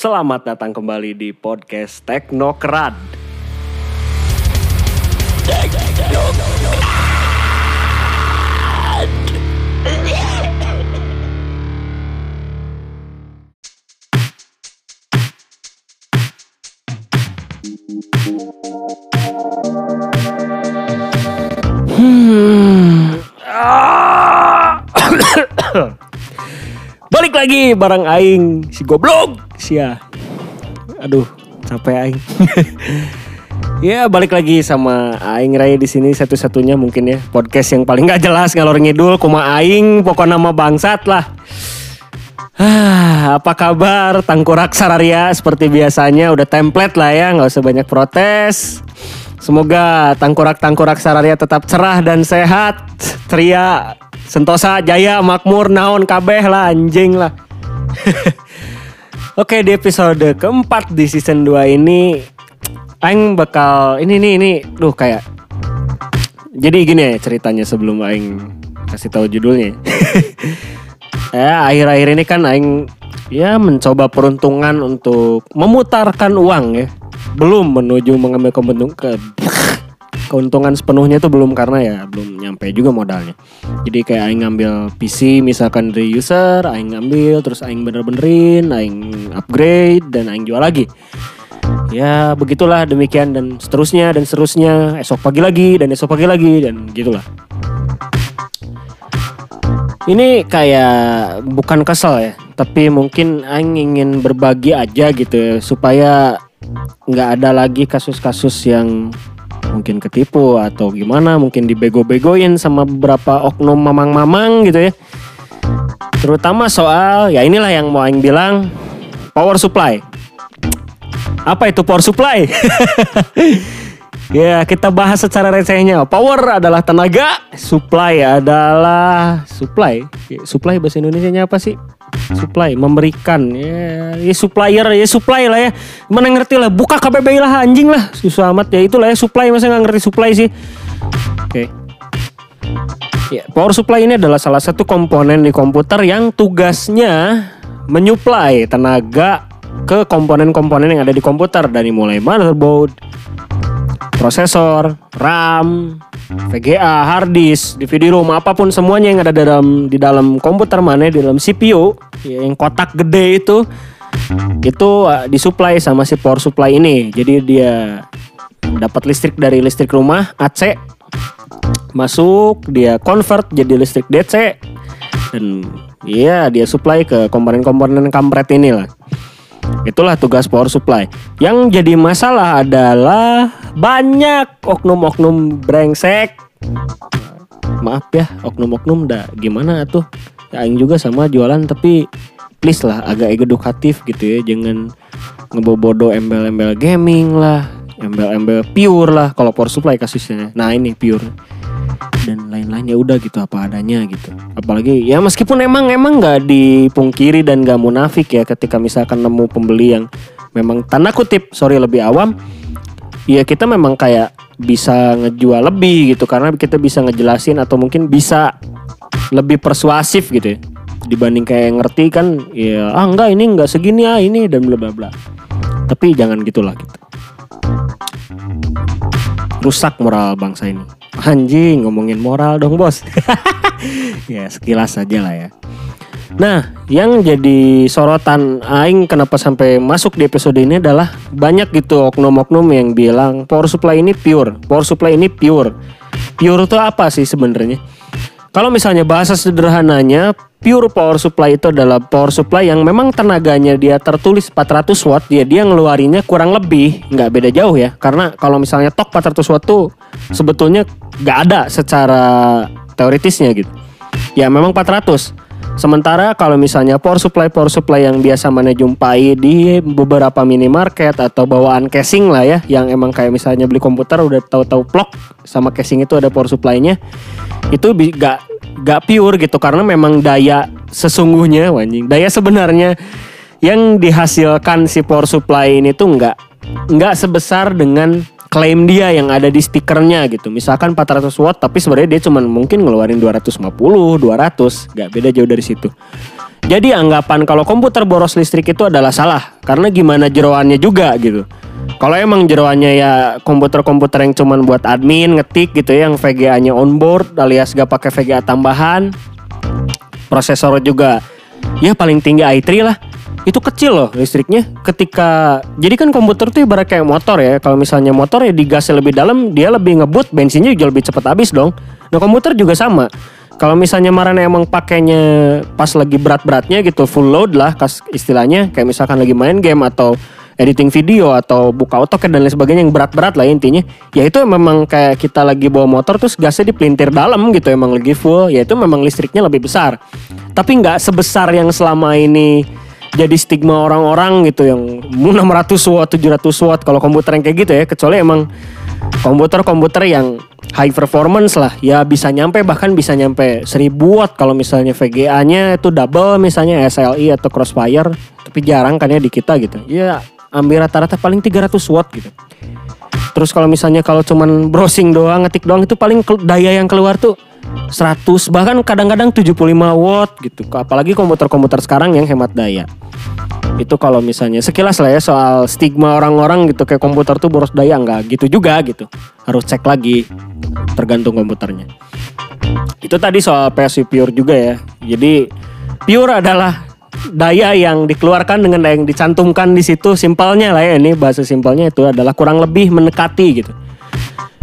Selamat datang kembali di podcast Teknokrat. Lagi bareng aing si goblok sia. Aduh, capek aing. ya, balik lagi sama aing Raya di sini satu-satunya mungkin ya podcast yang paling gak jelas ngalor ngidul kuma aing pokok nama bangsat lah. Ah, apa kabar Tangkurak Sararia seperti biasanya udah template lah ya nggak usah banyak protes. Semoga tangkurak-tangkurak Sararia tetap cerah dan sehat. Ceria, sentosa, jaya, makmur, naon, kabeh lah, anjing lah. Oke di episode keempat di season 2 ini Aing bakal ini nih ini duh kayak jadi gini ya ceritanya sebelum Aing kasih tahu judulnya. ya akhir-akhir ini kan Aing ya mencoba peruntungan untuk memutarkan uang ya belum menuju mengambil keuntungan ke keuntungan sepenuhnya itu belum karena ya belum nyampe juga modalnya. Jadi kayak aing ngambil PC misalkan dari user, aing ngambil terus aing bener-benerin, aing upgrade dan aing jual lagi. Ya begitulah demikian dan seterusnya dan seterusnya esok pagi lagi dan esok pagi lagi dan gitulah. Ini kayak bukan kesel ya, tapi mungkin aing ingin berbagi aja gitu ya, supaya nggak ada lagi kasus-kasus yang mungkin ketipu atau gimana mungkin dibego-begoin sama beberapa oknum mamang-mamang gitu ya. Terutama soal ya inilah yang mau Aing bilang power supply. Apa itu power supply? Ya kita bahas secara recehnya. Power adalah tenaga supply adalah supply. Supply bahasa Indonesia nya apa sih supply memberikan. Ya, ya supplier ya supply lah ya. Mana ngerti lah buka KBBI lah anjing lah. Susah amat ya itulah ya supply. Masa nggak ngerti supply sih? Oke. Okay. ya power supply ini adalah salah satu komponen di komputer yang tugasnya menyuplai tenaga ke komponen-komponen yang ada di komputer. Dari mulai motherboard prosesor RAM VGA, hard disk, DVD room, apa pun semuanya yang ada dalam di dalam komputer mana di dalam CPU ya, yang kotak gede itu itu uh, disuplai sama si power supply ini. Jadi dia dapat listrik dari listrik rumah AC masuk, dia convert jadi listrik DC dan iya dia supply ke komponen-komponen kampret ini lah. Itulah tugas power supply. Yang jadi masalah adalah banyak oknum-oknum brengsek. Maaf ya, oknum-oknum dah gimana tuh? Ya aing juga sama jualan tapi please lah agak edukatif gitu ya, jangan ngebobodo embel-embel gaming lah, embel-embel pure lah kalau power supply kasusnya. Nah, ini pure dan lain-lain ya udah gitu apa adanya gitu apalagi ya meskipun emang emang nggak dipungkiri dan nggak munafik ya ketika misalkan nemu pembeli yang memang tanda kutip sorry lebih awam ya kita memang kayak bisa ngejual lebih gitu karena kita bisa ngejelasin atau mungkin bisa lebih persuasif gitu ya. Dibanding kayak ngerti kan ya ah enggak ini enggak segini ah ini dan bla bla bla. Tapi jangan gitulah gitu. Rusak moral bangsa ini. Anjing ngomongin moral dong bos. Ya sekilas aja lah ya Nah yang jadi sorotan Aing kenapa sampai masuk di episode ini adalah Banyak gitu oknum-oknum yang bilang Power supply ini pure Power supply ini pure Pure itu apa sih sebenarnya? Kalau misalnya bahasa sederhananya, pure power supply itu adalah power supply yang memang tenaganya dia tertulis 400 watt, ya dia ngeluarinnya kurang lebih nggak beda jauh ya. Karena kalau misalnya tok 400 watt tuh sebetulnya nggak ada secara teoritisnya gitu. Ya memang 400. Sementara kalau misalnya power supply power supply yang biasa mana jumpai di beberapa minimarket atau bawaan casing lah ya, yang emang kayak misalnya beli komputer udah tahu-tahu plok sama casing itu ada power supply-nya itu gak gak pure gitu. Karena memang daya sesungguhnya wanjing daya sebenarnya yang dihasilkan si power supply ini tuh nggak nggak sebesar dengan klaim dia yang ada di stikernya gitu. Misalkan 400 watt tapi sebenarnya dia cuma mungkin ngeluarin 250, 200, nggak beda jauh dari situ. Jadi anggapan kalau komputer boros listrik itu adalah salah karena gimana jeroannya juga gitu. Kalau emang jeroannya ya komputer-komputer yang cuman buat admin ngetik gitu ya yang VGA-nya onboard alias gak pakai VGA tambahan. Prosesor juga ya paling tinggi i3 lah. Itu kecil loh listriknya. Ketika jadi kan komputer tuh ibarat kayak motor ya. Kalau misalnya motor ya digasnya lebih dalam dia lebih ngebut bensinnya juga lebih cepat habis dong. Nah komputer juga sama. Kalau misalnya Marana emang pakainya pas lagi berat-beratnya gitu full load lah kas istilahnya. Kayak misalkan lagi main game atau editing video atau buka AutoCAD dan lain sebagainya yang berat-berat lah intinya. Ya itu memang kayak kita lagi bawa motor terus gasnya dipelintir dalam gitu emang lagi full. Ya itu memang listriknya lebih besar. Tapi nggak sebesar yang selama ini jadi stigma orang-orang gitu yang 600 watt 700 watt kalau komputer yang kayak gitu ya. Kecuali emang komputer-komputer yang high performance lah. Ya bisa nyampe bahkan bisa nyampe 1000 watt kalau misalnya VGA-nya itu double misalnya SLI atau Crossfire. Tapi jarang kan ya di kita gitu. Ya ambil rata-rata paling 300 watt gitu. Terus kalau misalnya kalau cuman browsing doang ngetik doang itu paling daya yang keluar tuh 100 bahkan kadang-kadang 75 watt gitu. Apalagi komputer-komputer sekarang yang hemat daya. Itu kalau misalnya sekilas lah ya soal stigma orang-orang gitu kayak komputer tuh boros daya enggak gitu juga gitu. Harus cek lagi tergantung komputernya. Itu tadi soal PSU Pure juga ya. Jadi Pure adalah daya yang dikeluarkan dengan daya yang dicantumkan di situ. Simpelnya lah ya ini bahasa simpelnya itu adalah kurang lebih mendekati gitu.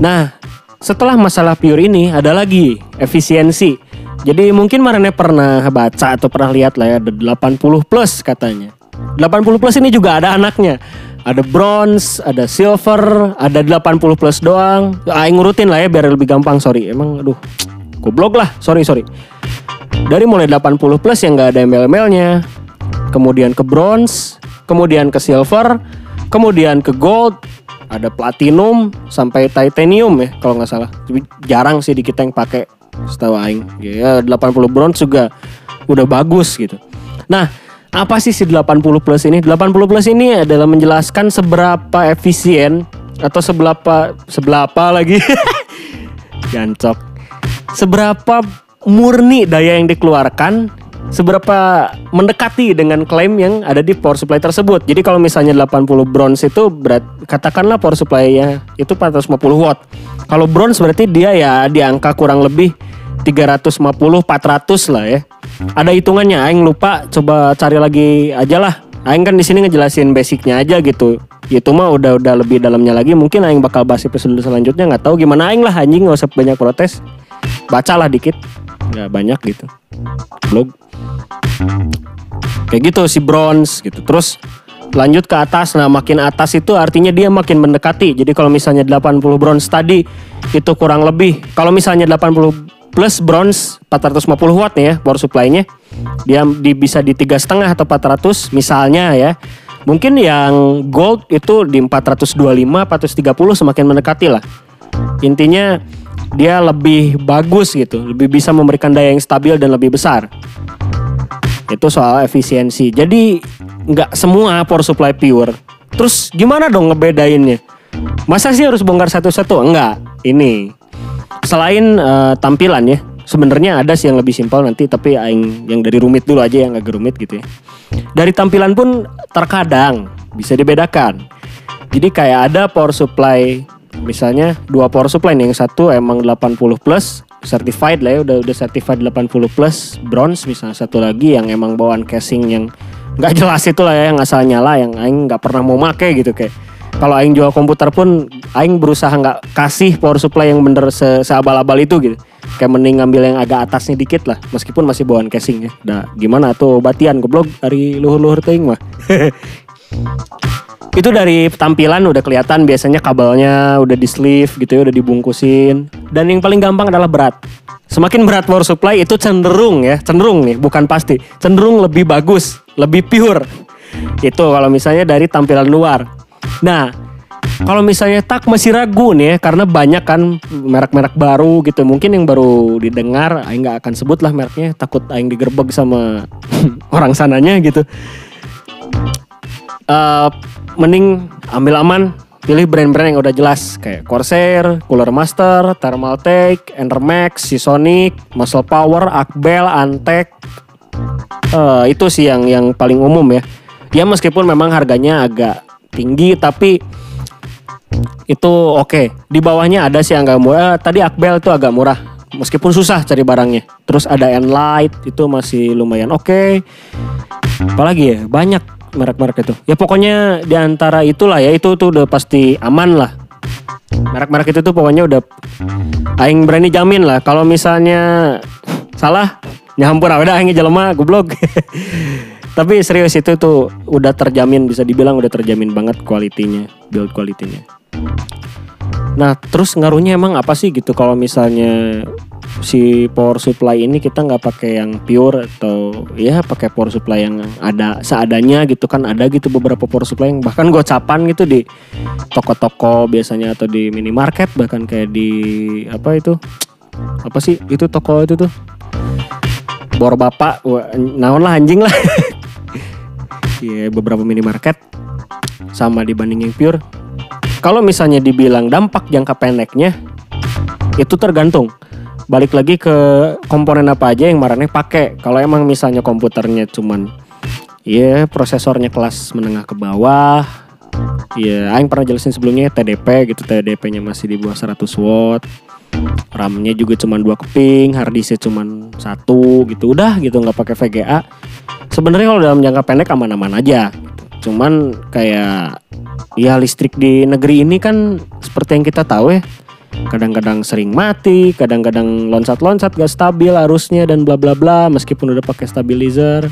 Nah setelah masalah Pure ini ada lagi efisiensi jadi mungkin Marane pernah baca atau pernah lihat lah ya ada 80 plus katanya 80 plus ini juga ada anaknya. Ada bronze, ada silver, ada 80 plus doang. Aing ngurutin lah ya biar lebih gampang, sorry. Emang aduh, goblok lah, sorry sorry. Dari mulai 80 plus yang gak ada embel-embelnya, kemudian ke bronze, kemudian ke silver, kemudian ke gold, ada platinum sampai titanium ya kalau nggak salah. Jarang sih di kita yang pakai setahu aing. Ya 80 bronze juga udah bagus gitu. Nah, apa sih si 80 plus ini? 80 plus ini adalah menjelaskan seberapa efisien atau seberapa seberapa lagi gancok. Seberapa murni daya yang dikeluarkan seberapa mendekati dengan klaim yang ada di power supply tersebut. Jadi kalau misalnya 80 bronze itu berat katakanlah power supply-nya itu 450 watt. Kalau bronze berarti dia ya di angka kurang lebih 350 400 lah ya. Ada hitungannya, aing lupa coba cari lagi aja lah. Aing kan di sini ngejelasin basicnya aja gitu. Itu mah udah udah lebih dalamnya lagi. Mungkin aing bakal bahas episode selanjutnya nggak tahu gimana aing lah anjing nggak usah banyak protes. Bacalah dikit. Nggak banyak gitu. Blog. Kayak gitu si bronze gitu. Terus lanjut ke atas. Nah, makin atas itu artinya dia makin mendekati. Jadi kalau misalnya 80 bronze tadi itu kurang lebih. Kalau misalnya 80 plus bronze 450 watt nih ya power supply-nya. Dia di, bisa di tiga setengah atau 400 misalnya ya. Mungkin yang gold itu di 425, 430 semakin mendekati lah. Intinya dia lebih bagus gitu, lebih bisa memberikan daya yang stabil dan lebih besar. Itu soal efisiensi. Jadi nggak semua power supply pure. Terus gimana dong ngebedainnya? Masa sih harus bongkar satu-satu? Enggak. Ini selain uh, tampilan ya sebenarnya ada sih yang lebih simpel nanti tapi aing yang dari rumit dulu aja yang agak rumit gitu ya dari tampilan pun terkadang bisa dibedakan jadi kayak ada power supply misalnya dua power supply nih yang satu emang 80 plus certified lah ya udah udah certified 80 plus bronze misalnya. Satu lagi yang emang bawaan casing yang nggak jelas itu lah ya yang asal nyala yang aing nggak pernah mau make gitu kayak. Kalau aing jual komputer pun aing berusaha nggak kasih power supply yang bener se seabal-abal itu gitu. Kayak mending ngambil yang agak atasnya dikit lah meskipun masih bawaan casing ya. Nah gimana tuh batian goblok dari luhur-luhur ting mah itu dari tampilan udah kelihatan biasanya kabelnya udah di sleeve gitu ya udah dibungkusin dan yang paling gampang adalah berat semakin berat power supply itu cenderung ya cenderung nih bukan pasti cenderung lebih bagus lebih pure itu kalau misalnya dari tampilan luar Nah, kalau misalnya tak masih ragu nih ya, karena banyak kan merek-merek baru gitu. Mungkin yang baru didengar, Aing nggak akan sebut lah mereknya. Takut Aing digerebek sama orang sananya gitu. Uh, mending ambil aman, pilih brand-brand yang udah jelas kayak Corsair, Cooler Master, Thermaltake, Endermax, Seasonic, Muscle Power, Akbel, Antek. Eh, itu sih yang yang paling umum ya. Ya meskipun memang harganya agak tinggi tapi itu oke. Di bawahnya ada sih yang agak murah. Tadi Akbel itu agak murah. Meskipun susah cari barangnya. Terus ada Enlight itu masih lumayan oke. Apalagi ya banyak merek-merek itu. Ya pokoknya di antara itulah ya itu tuh udah pasti aman lah. Merek-merek itu tuh pokoknya udah aing berani jamin lah kalau misalnya salah nyampur udah aing jelema goblok. Tapi serius itu tuh udah terjamin bisa dibilang udah terjamin banget kualitinya, build kualitinya. Nah, terus ngaruhnya emang apa sih gitu kalau misalnya si power supply ini kita nggak pakai yang pure atau ya pakai power supply yang ada seadanya gitu kan ada gitu beberapa power supply yang bahkan gocapan gitu di toko-toko biasanya atau di minimarket bahkan kayak di apa itu apa sih itu toko itu tuh. Bor bapak naon lah anjing lah. Ya beberapa minimarket sama dibanding yang pure. Kalau misalnya dibilang dampak jangka pendeknya itu tergantung balik lagi ke komponen apa aja yang marane pakai kalau emang misalnya komputernya cuman ya prosesornya kelas menengah ke bawah ya aing pernah jelasin sebelumnya TDP gitu TDP-nya masih di bawah 100 watt RAM-nya juga cuma dua keping, hard disk cuma satu gitu, udah gitu nggak pakai VGA. Sebenarnya kalau dalam jangka pendek aman-aman aja. Cuman kayak ya listrik di negeri ini kan seperti yang kita tahu ya. Kadang-kadang sering mati, kadang-kadang loncat-loncat gak stabil arusnya dan bla bla bla meskipun udah pakai stabilizer.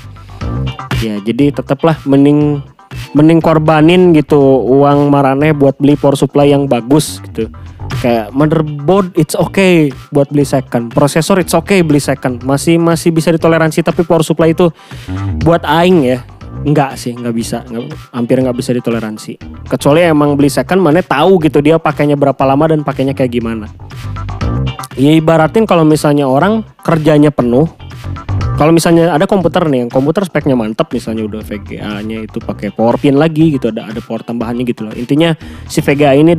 Ya, jadi tetaplah mending mending korbanin gitu uang marane buat beli power supply yang bagus gitu. Kayak motherboard it's okay buat beli second. Prosesor it's okay beli second. Masih masih bisa ditoleransi tapi power supply itu buat aing ya Enggak sih, nggak bisa, nggak, hampir nggak bisa ditoleransi. Kecuali emang beli second, mana tahu gitu dia pakainya berapa lama dan pakainya kayak gimana. Ya ibaratin kalau misalnya orang kerjanya penuh, kalau misalnya ada komputer nih, yang komputer speknya mantap, misalnya udah VGA-nya itu pakai power pin lagi gitu, ada ada power tambahannya gitu loh. Intinya si VGA ini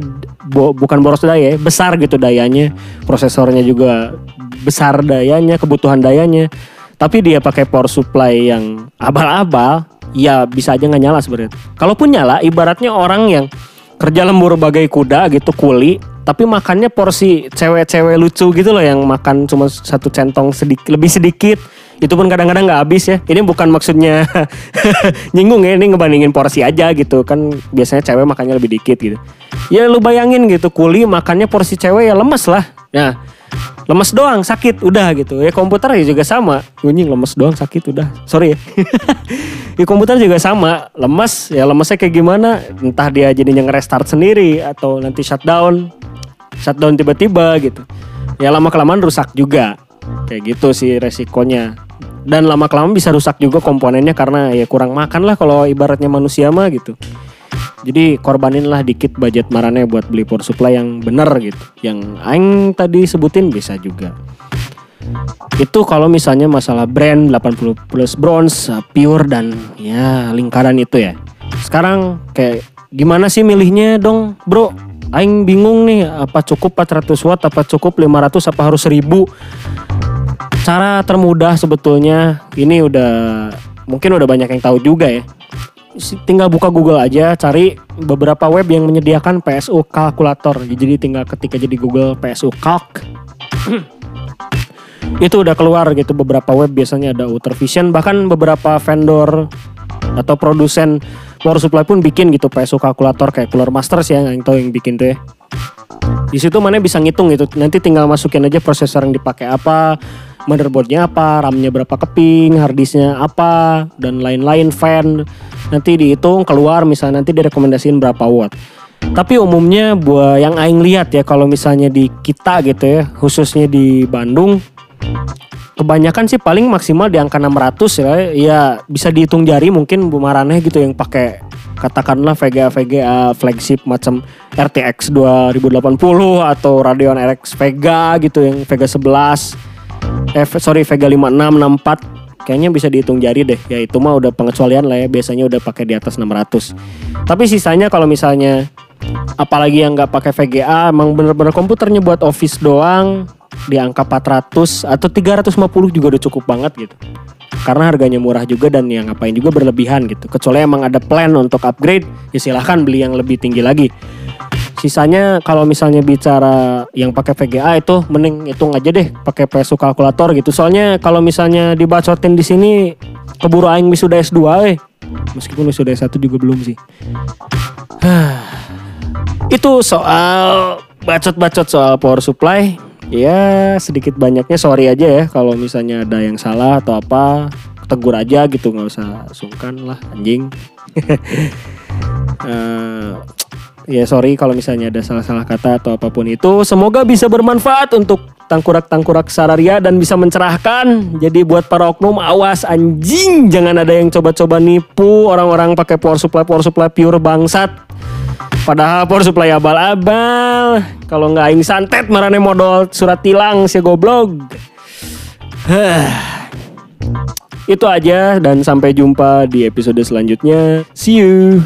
bo, bukan boros daya, besar gitu dayanya, prosesornya juga besar dayanya, kebutuhan dayanya. Tapi dia pakai power supply yang abal-abal, ya bisa aja nggak nyala sebenarnya. Kalaupun nyala, ibaratnya orang yang kerja lembur bagai kuda gitu kuli tapi makannya porsi cewek-cewek lucu gitu loh yang makan cuma satu centong sedikit lebih sedikit. Itu pun kadang-kadang nggak habis ya. Ini bukan maksudnya nyinggung ya ini ngebandingin porsi aja gitu. Kan biasanya cewek makannya lebih dikit gitu. Ya lu bayangin gitu kuli makannya porsi cewek ya lemes lah. Nah lemes doang sakit udah gitu. Ya komputer ya juga sama. Bunyi lemes doang sakit udah. Sorry ya. Ya komputer juga sama. Lemes ya lemesnya kayak gimana? Entah dia jadinya nge-restart sendiri atau nanti shutdown. Shutdown tiba-tiba gitu. Ya lama kelamaan rusak juga. Kayak gitu sih resikonya. Dan lama kelamaan bisa rusak juga komponennya karena ya kurang makan lah kalau ibaratnya manusia mah gitu jadi korbanin lah dikit budget marane buat beli power supply yang bener gitu. Yang Aing tadi sebutin bisa juga. Itu kalau misalnya masalah brand 80 plus bronze, uh, pure dan ya lingkaran itu ya. Sekarang kayak gimana sih milihnya dong bro? Aing bingung nih apa cukup 400 watt apa cukup 500 apa harus 1000 Cara termudah sebetulnya ini udah mungkin udah banyak yang tahu juga ya tinggal buka Google aja, cari beberapa web yang menyediakan PSU kalkulator. Jadi tinggal ketika jadi Google PSU Calc. itu udah keluar gitu beberapa web biasanya ada Outer Vision bahkan beberapa vendor atau produsen power supply pun bikin gitu PSU kalkulator kayak Cooler Masters ya yang tahu yang bikin tuh ya. Di situ mana bisa ngitung gitu. Nanti tinggal masukin aja prosesor yang dipakai apa, motherboardnya apa, RAM-nya berapa keping, harddisknya apa, dan lain-lain fan. Nanti dihitung keluar misalnya nanti direkomendasiin berapa watt. Tapi umumnya buat yang aing lihat ya kalau misalnya di kita gitu ya, khususnya di Bandung kebanyakan sih paling maksimal di angka 600 ya. Ya bisa dihitung jari mungkin Bu Maraneh gitu yang pakai katakanlah VGA VGA flagship macam RTX 2080 atau Radeon RX Vega gitu yang Vega 11 eh sorry Vega 5664 kayaknya bisa dihitung jari deh. Ya itu mah udah pengecualian lah ya biasanya udah pakai di atas 600 tapi sisanya kalau misalnya apalagi yang nggak pakai VGA emang bener-bener komputernya buat office doang di angka 400 atau 350 juga udah cukup banget gitu karena harganya murah juga dan yang ngapain juga berlebihan gitu. Kecuali emang ada plan untuk upgrade ya silahkan beli yang lebih tinggi lagi. Sisanya kalau misalnya bicara yang pakai VGA itu mending hitung aja deh pakai PSU kalkulator gitu. Soalnya kalau misalnya dibacotin di sini keburu aing wisuda S2 eh. Meskipun wisuda S1 juga belum sih. Itu soal bacot-bacot soal power supply ya sedikit banyaknya sorry aja ya kalau misalnya ada yang salah atau apa tegur aja gitu nggak usah sungkan lah anjing. Eh, ya sorry kalau misalnya ada salah-salah kata atau apa pun itu. Semoga bisa bermanfaat untuk tangkurak-tangkurak sararia dan bisa mencerahkan. Jadi buat para oknum awas anjing. Jangan ada yang coba-coba nipu orang-orang pakai power supply power supply pure bangsat Padahal por supply abal-abal. Kalau nggak ingin santet marane modal surat tilang si goblok. Itu aja dan sampai jumpa di episode selanjutnya. See you.